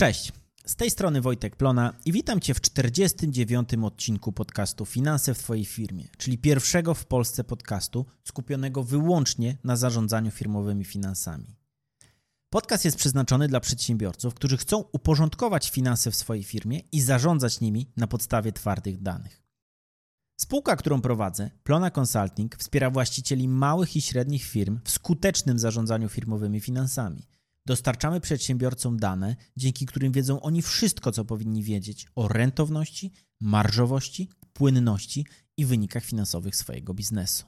Cześć, z tej strony Wojtek Plona i witam Cię w 49. odcinku podcastu Finanse w Twojej firmie, czyli pierwszego w Polsce podcastu skupionego wyłącznie na zarządzaniu firmowymi finansami. Podcast jest przeznaczony dla przedsiębiorców, którzy chcą uporządkować finanse w swojej firmie i zarządzać nimi na podstawie twardych danych. Spółka, którą prowadzę, Plona Consulting, wspiera właścicieli małych i średnich firm w skutecznym zarządzaniu firmowymi finansami – Dostarczamy przedsiębiorcom dane, dzięki którym wiedzą oni wszystko, co powinni wiedzieć o rentowności, marżowości, płynności i wynikach finansowych swojego biznesu.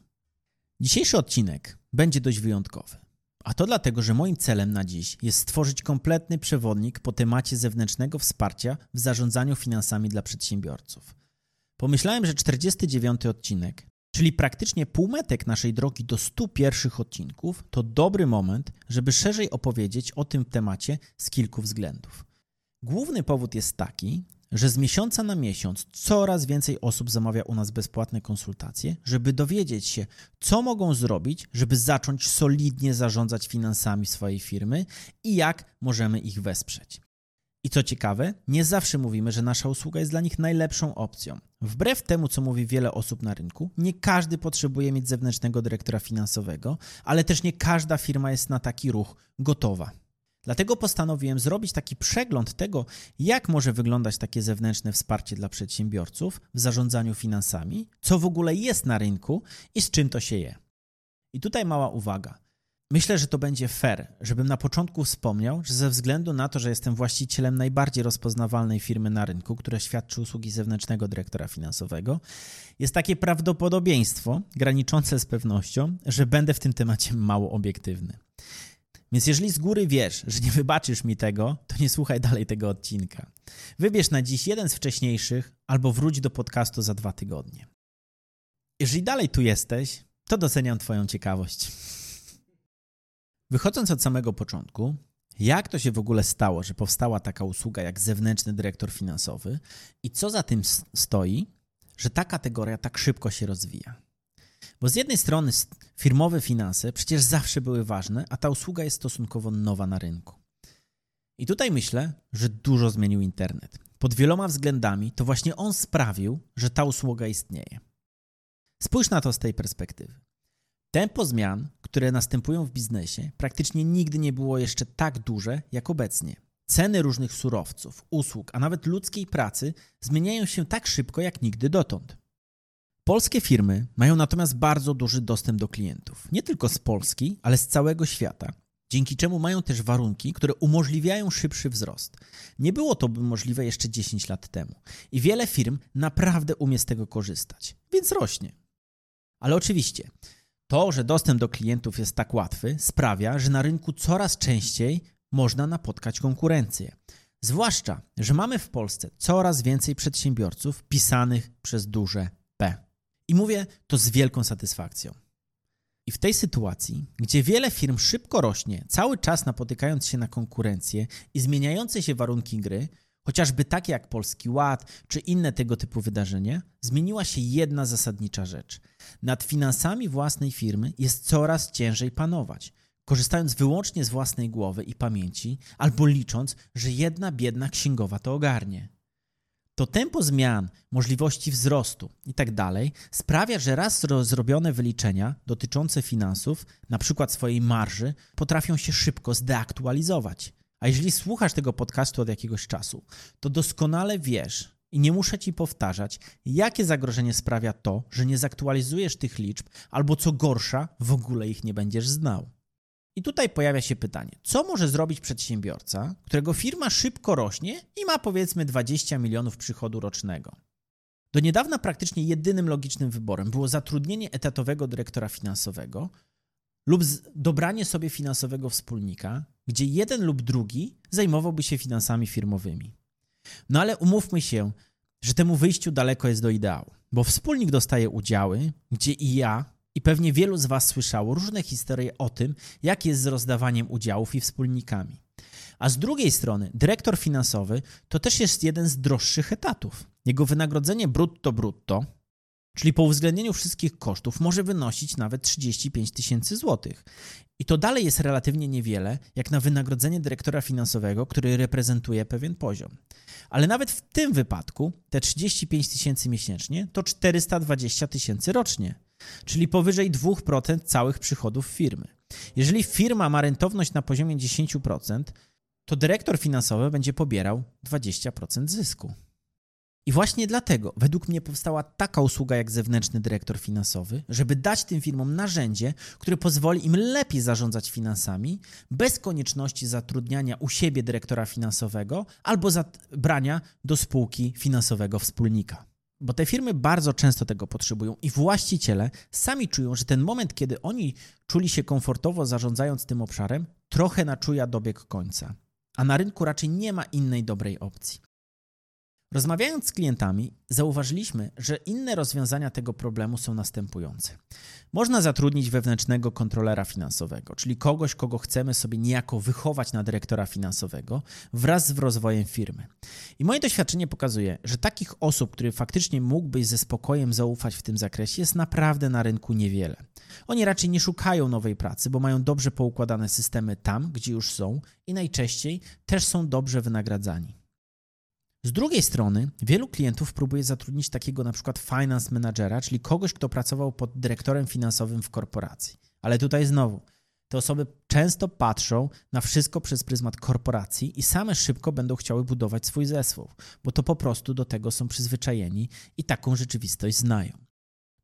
Dzisiejszy odcinek będzie dość wyjątkowy. A to dlatego, że moim celem na dziś jest stworzyć kompletny przewodnik po temacie zewnętrznego wsparcia w zarządzaniu finansami dla przedsiębiorców. Pomyślałem, że 49 odcinek czyli praktycznie półmetek naszej drogi do 100 pierwszych odcinków, to dobry moment, żeby szerzej opowiedzieć o tym temacie z kilku względów. Główny powód jest taki, że z miesiąca na miesiąc coraz więcej osób zamawia u nas bezpłatne konsultacje, żeby dowiedzieć się, co mogą zrobić, żeby zacząć solidnie zarządzać finansami swojej firmy i jak możemy ich wesprzeć. I co ciekawe, nie zawsze mówimy, że nasza usługa jest dla nich najlepszą opcją. Wbrew temu, co mówi wiele osób na rynku, nie każdy potrzebuje mieć zewnętrznego dyrektora finansowego, ale też nie każda firma jest na taki ruch gotowa. Dlatego postanowiłem zrobić taki przegląd tego, jak może wyglądać takie zewnętrzne wsparcie dla przedsiębiorców w zarządzaniu finansami, co w ogóle jest na rynku i z czym to się je. I tutaj mała uwaga. Myślę, że to będzie fair, żebym na początku wspomniał, że ze względu na to, że jestem właścicielem najbardziej rozpoznawalnej firmy na rynku, która świadczy usługi zewnętrznego dyrektora finansowego, jest takie prawdopodobieństwo graniczące z pewnością, że będę w tym temacie mało obiektywny. Więc jeżeli z góry wiesz, że nie wybaczysz mi tego, to nie słuchaj dalej tego odcinka. Wybierz na dziś jeden z wcześniejszych albo wróć do podcastu za dwa tygodnie. Jeżeli dalej tu jesteś, to doceniam Twoją ciekawość. Wychodząc od samego początku, jak to się w ogóle stało, że powstała taka usługa jak zewnętrzny dyrektor finansowy i co za tym stoi, że ta kategoria tak szybko się rozwija? Bo z jednej strony firmowe finanse przecież zawsze były ważne, a ta usługa jest stosunkowo nowa na rynku. I tutaj myślę, że dużo zmienił internet. Pod wieloma względami to właśnie on sprawił, że ta usługa istnieje. Spójrz na to z tej perspektywy. Tempo zmian, które następują w biznesie, praktycznie nigdy nie było jeszcze tak duże jak obecnie. Ceny różnych surowców, usług, a nawet ludzkiej pracy zmieniają się tak szybko jak nigdy dotąd. Polskie firmy mają natomiast bardzo duży dostęp do klientów, nie tylko z Polski, ale z całego świata, dzięki czemu mają też warunki, które umożliwiają szybszy wzrost. Nie było to możliwe jeszcze 10 lat temu i wiele firm naprawdę umie z tego korzystać, więc rośnie. Ale oczywiście, to, że dostęp do klientów jest tak łatwy, sprawia, że na rynku coraz częściej można napotkać konkurencję. Zwłaszcza, że mamy w Polsce coraz więcej przedsiębiorców pisanych przez duże P. I mówię to z wielką satysfakcją. I w tej sytuacji, gdzie wiele firm szybko rośnie, cały czas napotykając się na konkurencję i zmieniające się warunki gry, chociażby takie jak Polski Ład czy inne tego typu wydarzenia, zmieniła się jedna zasadnicza rzecz. Nad finansami własnej firmy jest coraz ciężej panować, korzystając wyłącznie z własnej głowy i pamięci, albo licząc, że jedna biedna księgowa to ogarnie. To tempo zmian, możliwości wzrostu itd. Tak sprawia, że raz zrobione wyliczenia dotyczące finansów, na przykład swojej marży, potrafią się szybko zdeaktualizować. A jeżeli słuchasz tego podcastu od jakiegoś czasu, to doskonale wiesz i nie muszę ci powtarzać, jakie zagrożenie sprawia to, że nie zaktualizujesz tych liczb, albo co gorsza, w ogóle ich nie będziesz znał. I tutaj pojawia się pytanie, co może zrobić przedsiębiorca, którego firma szybko rośnie i ma powiedzmy 20 milionów przychodu rocznego? Do niedawna praktycznie jedynym logicznym wyborem było zatrudnienie etatowego dyrektora finansowego, lub dobranie sobie finansowego wspólnika, gdzie jeden lub drugi zajmowałby się finansami firmowymi. No ale umówmy się, że temu wyjściu daleko jest do ideału, bo wspólnik dostaje udziały, gdzie i ja, i pewnie wielu z Was słyszało różne historie o tym, jak jest z rozdawaniem udziałów i wspólnikami. A z drugiej strony, dyrektor finansowy to też jest jeden z droższych etatów. Jego wynagrodzenie brutto brutto Czyli po uwzględnieniu wszystkich kosztów może wynosić nawet 35 tysięcy złotych. I to dalej jest relatywnie niewiele, jak na wynagrodzenie dyrektora finansowego, który reprezentuje pewien poziom. Ale nawet w tym wypadku te 35 tysięcy miesięcznie to 420 tysięcy rocznie, czyli powyżej 2% całych przychodów firmy. Jeżeli firma ma rentowność na poziomie 10%, to dyrektor finansowy będzie pobierał 20% zysku. I właśnie dlatego według mnie powstała taka usługa jak zewnętrzny dyrektor finansowy, żeby dać tym firmom narzędzie, które pozwoli im lepiej zarządzać finansami, bez konieczności zatrudniania u siebie dyrektora finansowego albo zabrania do spółki finansowego wspólnika. Bo te firmy bardzo często tego potrzebują i właściciele sami czują, że ten moment, kiedy oni czuli się komfortowo zarządzając tym obszarem, trochę naczuja dobieg końca. A na rynku raczej nie ma innej dobrej opcji. Rozmawiając z klientami, zauważyliśmy, że inne rozwiązania tego problemu są następujące. Można zatrudnić wewnętrznego kontrolera finansowego, czyli kogoś, kogo chcemy sobie niejako wychować na dyrektora finansowego wraz z rozwojem firmy. I moje doświadczenie pokazuje, że takich osób, które faktycznie mógłbyś ze spokojem zaufać w tym zakresie, jest naprawdę na rynku niewiele. Oni raczej nie szukają nowej pracy, bo mają dobrze poukładane systemy tam, gdzie już są i najczęściej też są dobrze wynagradzani. Z drugiej strony, wielu klientów próbuje zatrudnić takiego na przykład finance managera, czyli kogoś, kto pracował pod dyrektorem finansowym w korporacji. Ale tutaj znowu, te osoby często patrzą na wszystko przez pryzmat korporacji i same szybko będą chciały budować swój zespół, bo to po prostu do tego są przyzwyczajeni i taką rzeczywistość znają.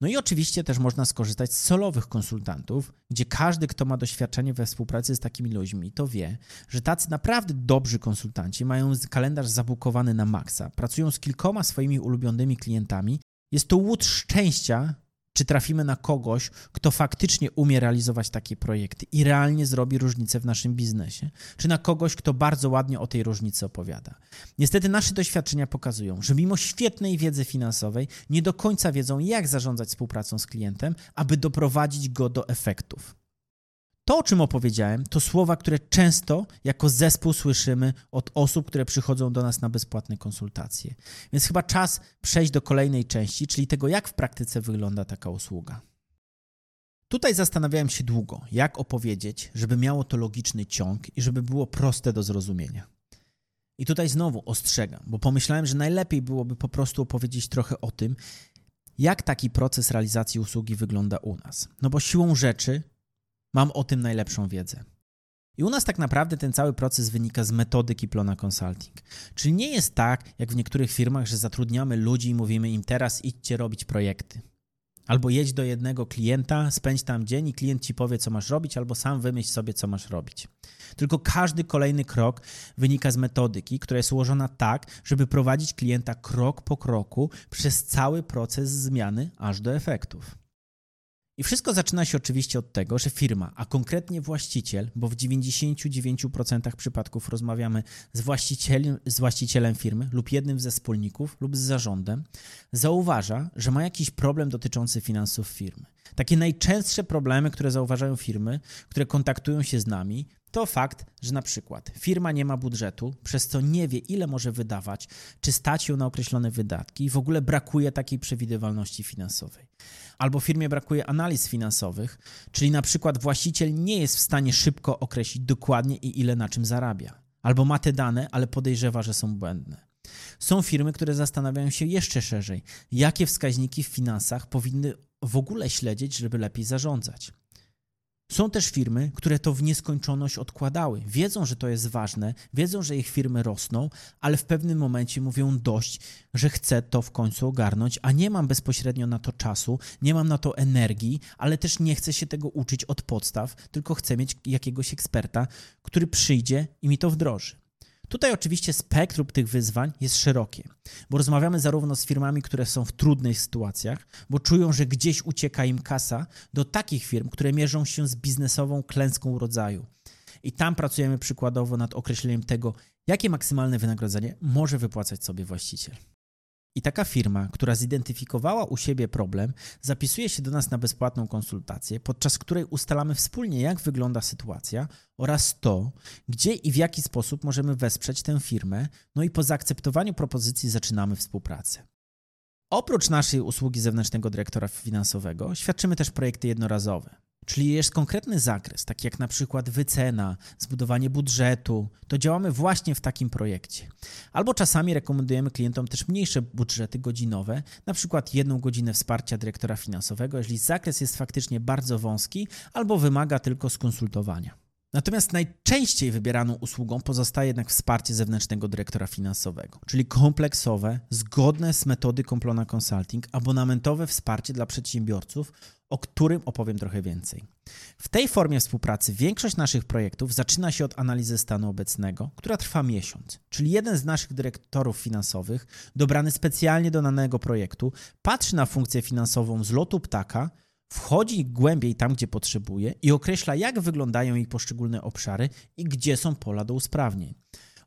No i oczywiście też można skorzystać z solowych konsultantów, gdzie każdy, kto ma doświadczenie we współpracy z takimi ludźmi, to wie, że tacy naprawdę dobrzy konsultanci mają kalendarz zabukowany na maksa, pracują z kilkoma swoimi ulubionymi klientami. Jest to łód szczęścia, czy trafimy na kogoś, kto faktycznie umie realizować takie projekty i realnie zrobi różnicę w naszym biznesie, czy na kogoś, kto bardzo ładnie o tej różnicy opowiada. Niestety nasze doświadczenia pokazują, że mimo świetnej wiedzy finansowej nie do końca wiedzą, jak zarządzać współpracą z klientem, aby doprowadzić go do efektów. To, o czym opowiedziałem, to słowa, które często jako zespół słyszymy od osób, które przychodzą do nas na bezpłatne konsultacje. Więc chyba czas przejść do kolejnej części, czyli tego, jak w praktyce wygląda taka usługa. Tutaj zastanawiałem się długo, jak opowiedzieć, żeby miało to logiczny ciąg i żeby było proste do zrozumienia. I tutaj znowu ostrzegam, bo pomyślałem, że najlepiej byłoby po prostu opowiedzieć trochę o tym, jak taki proces realizacji usługi wygląda u nas. No bo siłą rzeczy Mam o tym najlepszą wiedzę. I u nas tak naprawdę ten cały proces wynika z metody Kiplona Consulting. Czyli nie jest tak, jak w niektórych firmach, że zatrudniamy ludzi i mówimy im teraz idźcie robić projekty. Albo jedź do jednego klienta, spędź tam dzień i klient ci powie, co masz robić, albo sam wymyśl sobie, co masz robić. Tylko każdy kolejny krok wynika z metodyki, która jest ułożona tak, żeby prowadzić klienta krok po kroku przez cały proces zmiany aż do efektów. I wszystko zaczyna się oczywiście od tego, że firma, a konkretnie właściciel, bo w 99% przypadków rozmawiamy z właścicielem, z właścicielem firmy lub jednym ze wspólników lub z zarządem, zauważa, że ma jakiś problem dotyczący finansów firmy. Takie najczęstsze problemy, które zauważają firmy, które kontaktują się z nami, to fakt, że na przykład firma nie ma budżetu, przez co nie wie, ile może wydawać, czy stać ją na określone wydatki i w ogóle brakuje takiej przewidywalności finansowej. Albo firmie brakuje analiz finansowych, czyli na przykład właściciel nie jest w stanie szybko określić dokładnie i ile na czym zarabia. Albo ma te dane, ale podejrzewa, że są błędne. Są firmy, które zastanawiają się jeszcze szerzej, jakie wskaźniki w finansach powinny w ogóle śledzić, żeby lepiej zarządzać. Są też firmy, które to w nieskończoność odkładały. Wiedzą, że to jest ważne, wiedzą, że ich firmy rosną, ale w pewnym momencie mówią dość, że chcę to w końcu ogarnąć, a nie mam bezpośrednio na to czasu, nie mam na to energii, ale też nie chcę się tego uczyć od podstaw, tylko chcę mieć jakiegoś eksperta, który przyjdzie i mi to wdroży. Tutaj oczywiście spektrum tych wyzwań jest szerokie, bo rozmawiamy zarówno z firmami, które są w trudnych sytuacjach, bo czują, że gdzieś ucieka im kasa, do takich firm, które mierzą się z biznesową klęską rodzaju. I tam pracujemy przykładowo nad określeniem tego, jakie maksymalne wynagrodzenie może wypłacać sobie właściciel. I taka firma, która zidentyfikowała u siebie problem, zapisuje się do nas na bezpłatną konsultację, podczas której ustalamy wspólnie, jak wygląda sytuacja oraz to, gdzie i w jaki sposób możemy wesprzeć tę firmę, no i po zaakceptowaniu propozycji zaczynamy współpracę. Oprócz naszej usługi zewnętrznego dyrektora finansowego, świadczymy też projekty jednorazowe. Czyli jest konkretny zakres, taki jak na przykład wycena, zbudowanie budżetu, to działamy właśnie w takim projekcie. Albo czasami rekomendujemy klientom też mniejsze budżety godzinowe, na przykład jedną godzinę wsparcia dyrektora finansowego, jeżeli zakres jest faktycznie bardzo wąski albo wymaga tylko skonsultowania. Natomiast najczęściej wybieraną usługą pozostaje jednak wsparcie zewnętrznego dyrektora finansowego, czyli kompleksowe, zgodne z metodyką Plona Consulting, abonamentowe wsparcie dla przedsiębiorców, o którym opowiem trochę więcej. W tej formie współpracy większość naszych projektów zaczyna się od analizy stanu obecnego, która trwa miesiąc. Czyli jeden z naszych dyrektorów finansowych, dobrany specjalnie do danego projektu, patrzy na funkcję finansową z lotu ptaka, wchodzi głębiej tam, gdzie potrzebuje i określa, jak wyglądają jej poszczególne obszary i gdzie są pola do usprawnień.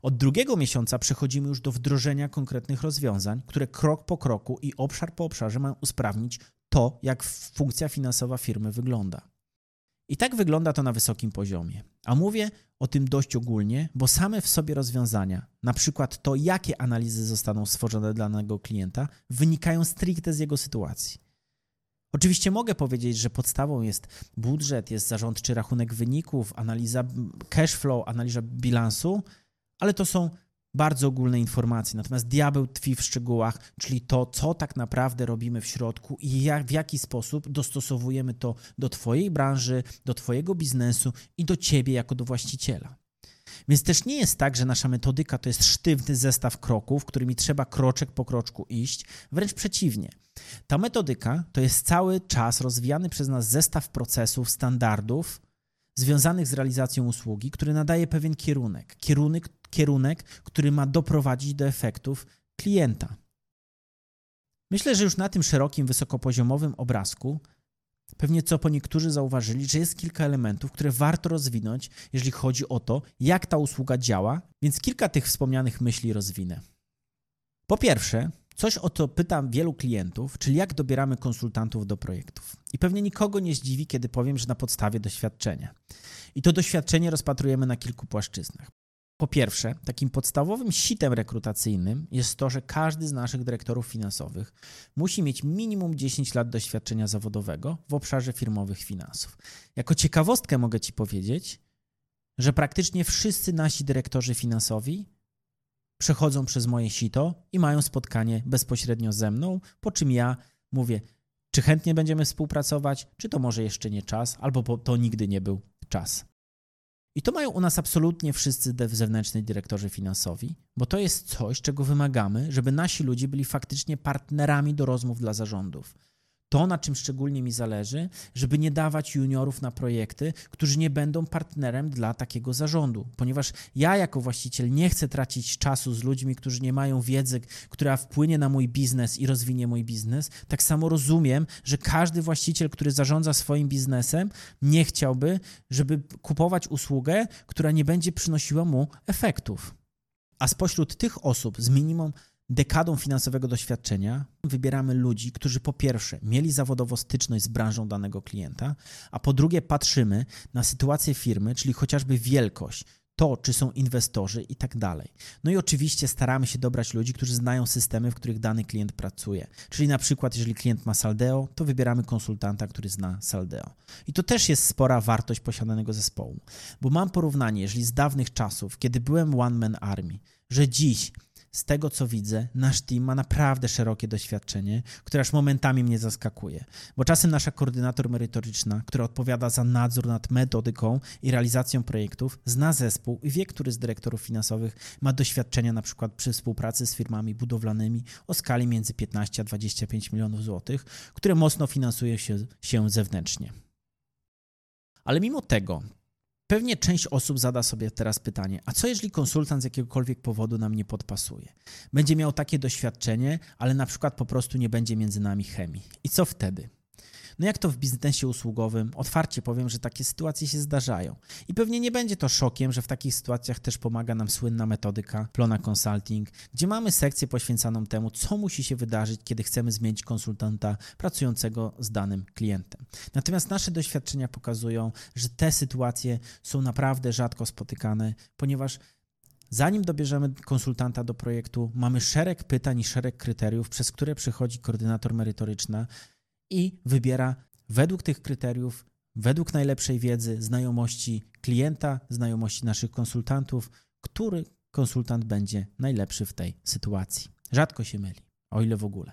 Od drugiego miesiąca przechodzimy już do wdrożenia konkretnych rozwiązań, które krok po kroku i obszar po obszarze mają usprawnić to, jak funkcja finansowa firmy wygląda. I tak wygląda to na wysokim poziomie. A mówię o tym dość ogólnie, bo same w sobie rozwiązania, na przykład to, jakie analizy zostaną stworzone dla danego klienta, wynikają stricte z jego sytuacji. Oczywiście mogę powiedzieć, że podstawą jest budżet, jest zarządczy rachunek wyników, analiza cash flow, analiza bilansu, ale to są bardzo ogólne informacje. Natomiast diabeł tkwi w szczegółach, czyli to, co tak naprawdę robimy w środku i jak, w jaki sposób dostosowujemy to do Twojej branży, do Twojego biznesu i do Ciebie jako do właściciela. Więc też nie jest tak, że nasza metodyka to jest sztywny zestaw kroków, którymi trzeba kroczek po kroczku iść. Wręcz przeciwnie. Ta metodyka to jest cały czas rozwijany przez nas zestaw procesów, standardów związanych z realizacją usługi, który nadaje pewien kierunek. Kierunek, kierunek który ma doprowadzić do efektów klienta. Myślę, że już na tym szerokim, wysokopoziomowym obrazku Pewnie co po niektórzy zauważyli, że jest kilka elementów, które warto rozwinąć, jeżeli chodzi o to, jak ta usługa działa, więc kilka tych wspomnianych myśli rozwinę. Po pierwsze, coś o co pytam wielu klientów, czyli jak dobieramy konsultantów do projektów. I pewnie nikogo nie zdziwi, kiedy powiem, że na podstawie doświadczenia. I to doświadczenie rozpatrujemy na kilku płaszczyznach. Po pierwsze, takim podstawowym sitem rekrutacyjnym jest to, że każdy z naszych dyrektorów finansowych musi mieć minimum 10 lat doświadczenia zawodowego w obszarze firmowych finansów. Jako ciekawostkę mogę Ci powiedzieć, że praktycznie wszyscy nasi dyrektorzy finansowi przechodzą przez moje sito i mają spotkanie bezpośrednio ze mną, po czym ja mówię, czy chętnie będziemy współpracować, czy to może jeszcze nie czas, albo to nigdy nie był czas. I to mają u nas absolutnie wszyscy zewnętrzni dyrektorzy finansowi, bo to jest coś, czego wymagamy, żeby nasi ludzie byli faktycznie partnerami do rozmów dla zarządów. To, na czym szczególnie mi zależy, żeby nie dawać juniorów na projekty, którzy nie będą partnerem dla takiego zarządu, ponieważ ja jako właściciel nie chcę tracić czasu z ludźmi, którzy nie mają wiedzy, która wpłynie na mój biznes i rozwinie mój biznes. Tak samo rozumiem, że każdy właściciel, który zarządza swoim biznesem, nie chciałby, żeby kupować usługę, która nie będzie przynosiła mu efektów. A spośród tych osób z minimum dekadą finansowego doświadczenia wybieramy ludzi, którzy po pierwsze mieli zawodowo styczność z branżą danego klienta, a po drugie patrzymy na sytuację firmy, czyli chociażby wielkość, to, czy są inwestorzy i tak dalej. No i oczywiście staramy się dobrać ludzi, którzy znają systemy, w których dany klient pracuje. Czyli na przykład, jeżeli klient ma Saldeo, to wybieramy konsultanta, który zna Saldeo. I to też jest spora wartość posiadanego zespołu, bo mam porównanie, jeżeli z dawnych czasów, kiedy byłem One Man Army, że dziś z tego co widzę, nasz team ma naprawdę szerokie doświadczenie, które aż momentami mnie zaskakuje. Bo czasem nasza koordynator merytoryczna, która odpowiada za nadzór nad metodyką i realizacją projektów, zna zespół i wie, który z dyrektorów finansowych ma doświadczenia przykład przy współpracy z firmami budowlanymi o skali między 15 a 25 milionów złotych, które mocno finansują się, się zewnętrznie. Ale mimo tego, Pewnie część osób zada sobie teraz pytanie: a co jeżeli konsultant z jakiegokolwiek powodu nam nie podpasuje? Będzie miał takie doświadczenie, ale na przykład po prostu nie będzie między nami chemii. I co wtedy? No jak to w biznesie usługowym, otwarcie powiem, że takie sytuacje się zdarzają. I pewnie nie będzie to szokiem, że w takich sytuacjach też pomaga nam słynna metodyka Plona Consulting, gdzie mamy sekcję poświęconą temu, co musi się wydarzyć, kiedy chcemy zmienić konsultanta pracującego z danym klientem. Natomiast nasze doświadczenia pokazują, że te sytuacje są naprawdę rzadko spotykane, ponieważ zanim dobierzemy konsultanta do projektu, mamy szereg pytań i szereg kryteriów, przez które przychodzi koordynator merytoryczna i wybiera według tych kryteriów, według najlepszej wiedzy, znajomości klienta, znajomości naszych konsultantów, który konsultant będzie najlepszy w tej sytuacji. Rzadko się myli, o ile w ogóle.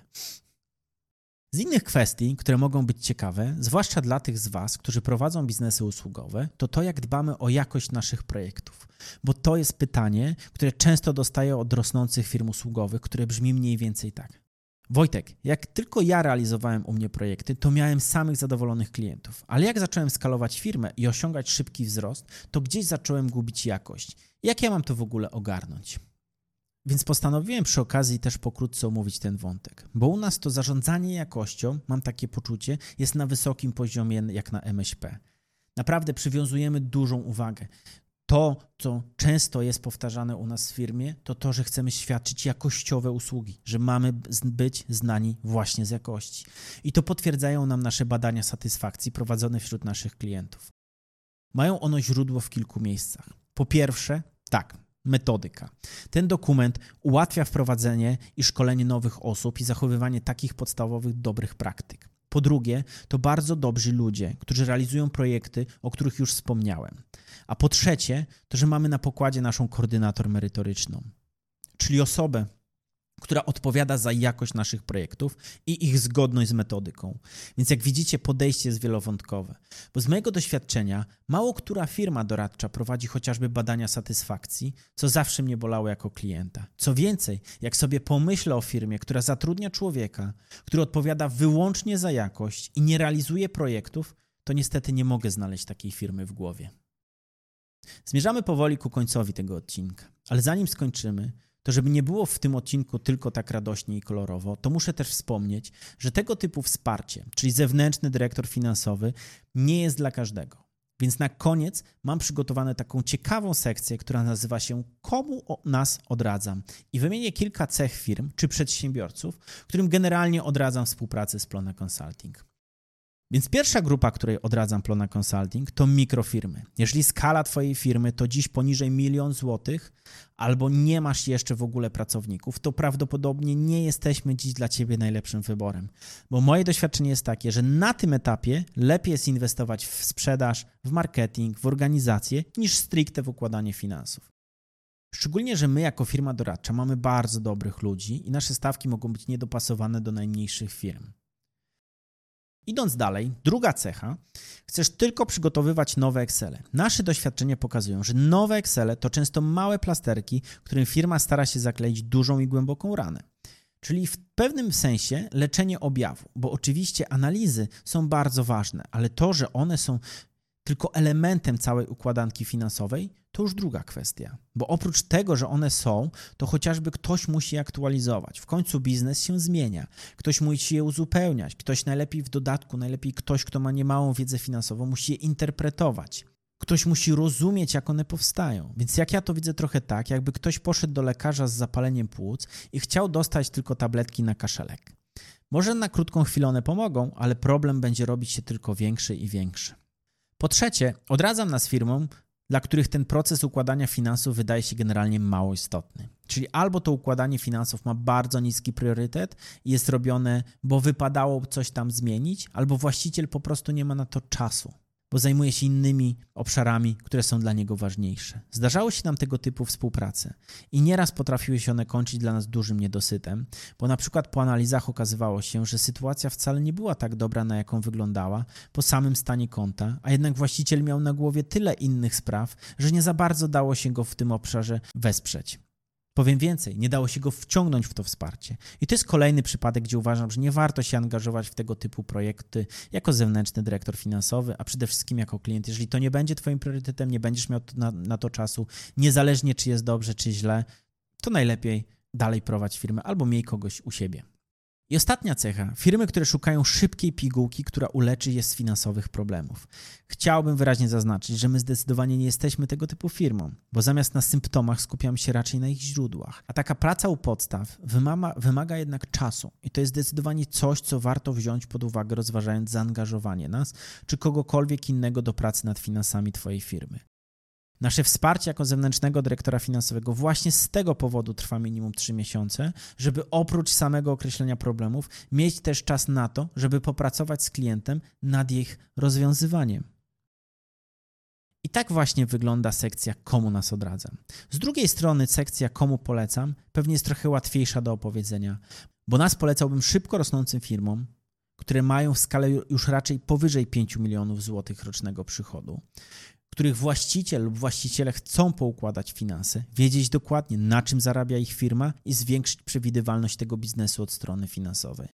Z innych kwestii, które mogą być ciekawe, zwłaszcza dla tych z Was, którzy prowadzą biznesy usługowe, to to, jak dbamy o jakość naszych projektów. Bo to jest pytanie, które często dostaję od rosnących firm usługowych, które brzmi mniej więcej tak. Wojtek, jak tylko ja realizowałem u mnie projekty, to miałem samych zadowolonych klientów, ale jak zacząłem skalować firmę i osiągać szybki wzrost, to gdzieś zacząłem gubić jakość. Jak ja mam to w ogóle ogarnąć? Więc postanowiłem przy okazji też pokrótce omówić ten wątek, bo u nas to zarządzanie jakością, mam takie poczucie, jest na wysokim poziomie jak na MŚP. Naprawdę przywiązujemy dużą uwagę. To, co często jest powtarzane u nas w firmie, to to, że chcemy świadczyć jakościowe usługi, że mamy być znani właśnie z jakości. I to potwierdzają nam nasze badania satysfakcji prowadzone wśród naszych klientów. Mają ono źródło w kilku miejscach. Po pierwsze, tak, metodyka. Ten dokument ułatwia wprowadzenie i szkolenie nowych osób i zachowywanie takich podstawowych dobrych praktyk. Po drugie, to bardzo dobrzy ludzie, którzy realizują projekty, o których już wspomniałem. A po trzecie, to że mamy na pokładzie naszą koordynator merytoryczną, czyli osobę, która odpowiada za jakość naszych projektów i ich zgodność z metodyką. Więc jak widzicie, podejście jest wielowątkowe. Bo z mojego doświadczenia, mało która firma doradcza prowadzi chociażby badania satysfakcji, co zawsze mnie bolało jako klienta. Co więcej, jak sobie pomyślę o firmie, która zatrudnia człowieka, który odpowiada wyłącznie za jakość i nie realizuje projektów, to niestety nie mogę znaleźć takiej firmy w głowie. Zmierzamy powoli ku końcowi tego odcinka, ale zanim skończymy, to żeby nie było w tym odcinku tylko tak radośnie i kolorowo, to muszę też wspomnieć, że tego typu wsparcie, czyli zewnętrzny dyrektor finansowy, nie jest dla każdego. Więc na koniec mam przygotowane taką ciekawą sekcję, która nazywa się Komu nas odradzam? I wymienię kilka cech firm czy przedsiębiorców, którym generalnie odradzam współpracę z Plona Consulting. Więc pierwsza grupa, której odradzam Plona Consulting, to mikrofirmy. Jeżeli skala Twojej firmy to dziś poniżej milion złotych, albo nie masz jeszcze w ogóle pracowników, to prawdopodobnie nie jesteśmy dziś dla Ciebie najlepszym wyborem. Bo moje doświadczenie jest takie, że na tym etapie lepiej jest inwestować w sprzedaż, w marketing, w organizację, niż stricte w układanie finansów. Szczególnie, że my jako firma doradcza mamy bardzo dobrych ludzi i nasze stawki mogą być niedopasowane do najmniejszych firm. Idąc dalej, druga cecha, chcesz tylko przygotowywać nowe Excele. Nasze doświadczenia pokazują, że nowe Excele to często małe plasterki, którym firma stara się zakleić dużą i głęboką ranę. Czyli w pewnym sensie leczenie objawu, bo oczywiście analizy są bardzo ważne, ale to, że one są tylko elementem całej układanki finansowej, to już druga kwestia. Bo oprócz tego, że one są, to chociażby ktoś musi je aktualizować. W końcu biznes się zmienia. Ktoś musi je uzupełniać. Ktoś najlepiej w dodatku, najlepiej ktoś, kto ma niemałą wiedzę finansową, musi je interpretować. Ktoś musi rozumieć, jak one powstają. Więc jak ja to widzę trochę tak, jakby ktoś poszedł do lekarza z zapaleniem płuc i chciał dostać tylko tabletki na kaszelek. Może na krótką chwilę one pomogą, ale problem będzie robić się tylko większy i większy. Po trzecie, odradzam nas firmom, dla których ten proces układania finansów wydaje się generalnie mało istotny. Czyli albo to układanie finansów ma bardzo niski priorytet i jest robione, bo wypadało coś tam zmienić, albo właściciel po prostu nie ma na to czasu bo zajmuje się innymi obszarami, które są dla niego ważniejsze. Zdarzały się nam tego typu współprace i nieraz potrafiły się one kończyć dla nas dużym niedosytem, bo na przykład po analizach okazywało się, że sytuacja wcale nie była tak dobra, na jaką wyglądała po samym stanie konta, a jednak właściciel miał na głowie tyle innych spraw, że nie za bardzo dało się go w tym obszarze wesprzeć. Powiem więcej, nie dało się go wciągnąć w to wsparcie. I to jest kolejny przypadek, gdzie uważam, że nie warto się angażować w tego typu projekty jako zewnętrzny dyrektor finansowy, a przede wszystkim jako klient. Jeżeli to nie będzie Twoim priorytetem, nie będziesz miał na, na to czasu, niezależnie czy jest dobrze, czy źle, to najlepiej dalej prowadź firmę albo miej kogoś u siebie. I ostatnia cecha. Firmy, które szukają szybkiej pigułki, która uleczy je z finansowych problemów. Chciałbym wyraźnie zaznaczyć, że my zdecydowanie nie jesteśmy tego typu firmą, bo zamiast na symptomach skupiamy się raczej na ich źródłach. A taka praca u podstaw wymaga, wymaga jednak czasu i to jest zdecydowanie coś, co warto wziąć pod uwagę, rozważając zaangażowanie nas czy kogokolwiek innego do pracy nad finansami Twojej firmy. Nasze wsparcie jako zewnętrznego dyrektora finansowego właśnie z tego powodu trwa minimum 3 miesiące, żeby oprócz samego określenia problemów mieć też czas na to, żeby popracować z klientem nad ich rozwiązywaniem. I tak właśnie wygląda sekcja komu nas odradzam. Z drugiej strony sekcja komu polecam pewnie jest trochę łatwiejsza do opowiedzenia, bo nas polecałbym szybko rosnącym firmom, które mają w skale już raczej powyżej 5 milionów złotych rocznego przychodu, których właściciel lub właściciele chcą poukładać finanse, wiedzieć dokładnie na czym zarabia ich firma i zwiększyć przewidywalność tego biznesu od strony finansowej.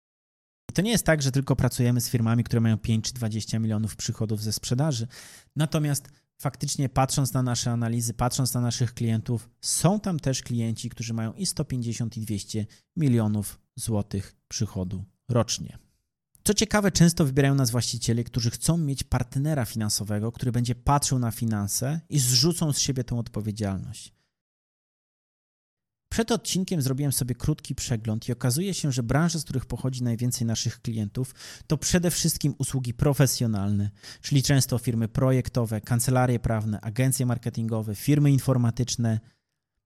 To nie jest tak, że tylko pracujemy z firmami, które mają 5 czy 20 milionów przychodów ze sprzedaży. Natomiast faktycznie patrząc na nasze analizy, patrząc na naszych klientów, są tam też klienci, którzy mają i 150 i 200 milionów złotych przychodu rocznie. Co ciekawe, często wybierają nas właściciele, którzy chcą mieć partnera finansowego, który będzie patrzył na finanse i zrzucą z siebie tę odpowiedzialność. Przed odcinkiem zrobiłem sobie krótki przegląd i okazuje się, że branże, z których pochodzi najwięcej naszych klientów, to przede wszystkim usługi profesjonalne, czyli często firmy projektowe, kancelarie prawne, agencje marketingowe, firmy informatyczne.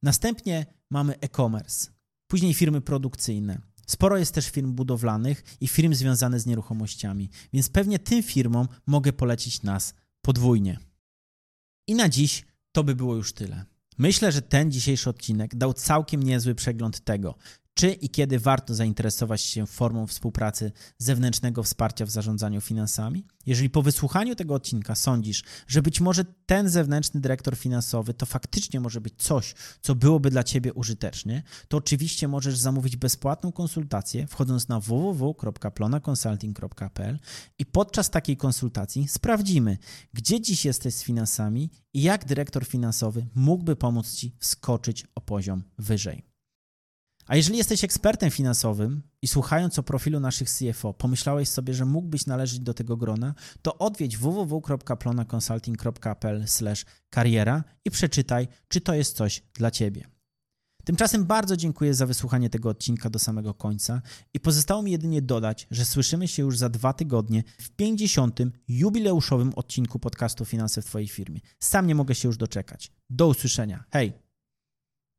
Następnie mamy e-commerce, później firmy produkcyjne. Sporo jest też firm budowlanych i firm związanych z nieruchomościami, więc pewnie tym firmom mogę polecić nas podwójnie. I na dziś to by było już tyle. Myślę, że ten dzisiejszy odcinek dał całkiem niezły przegląd tego, czy i kiedy warto zainteresować się formą współpracy zewnętrznego wsparcia w zarządzaniu finansami? Jeżeli po wysłuchaniu tego odcinka sądzisz, że być może ten zewnętrzny dyrektor finansowy to faktycznie może być coś, co byłoby dla Ciebie użyteczne, to oczywiście możesz zamówić bezpłatną konsultację wchodząc na www.plonaconsulting.pl i podczas takiej konsultacji sprawdzimy, gdzie dziś jesteś z finansami i jak dyrektor finansowy mógłby pomóc Ci wskoczyć o poziom wyżej. A jeżeli jesteś ekspertem finansowym i słuchając o profilu naszych CFO, pomyślałeś sobie, że mógłbyś należeć do tego grona, to odwiedź www.plonaconsulting.pl/kariera i przeczytaj, czy to jest coś dla ciebie. Tymczasem bardzo dziękuję za wysłuchanie tego odcinka do samego końca i pozostało mi jedynie dodać, że słyszymy się już za dwa tygodnie w 50. jubileuszowym odcinku podcastu Finanse w Twojej firmie. Sam nie mogę się już doczekać. Do usłyszenia. Hej!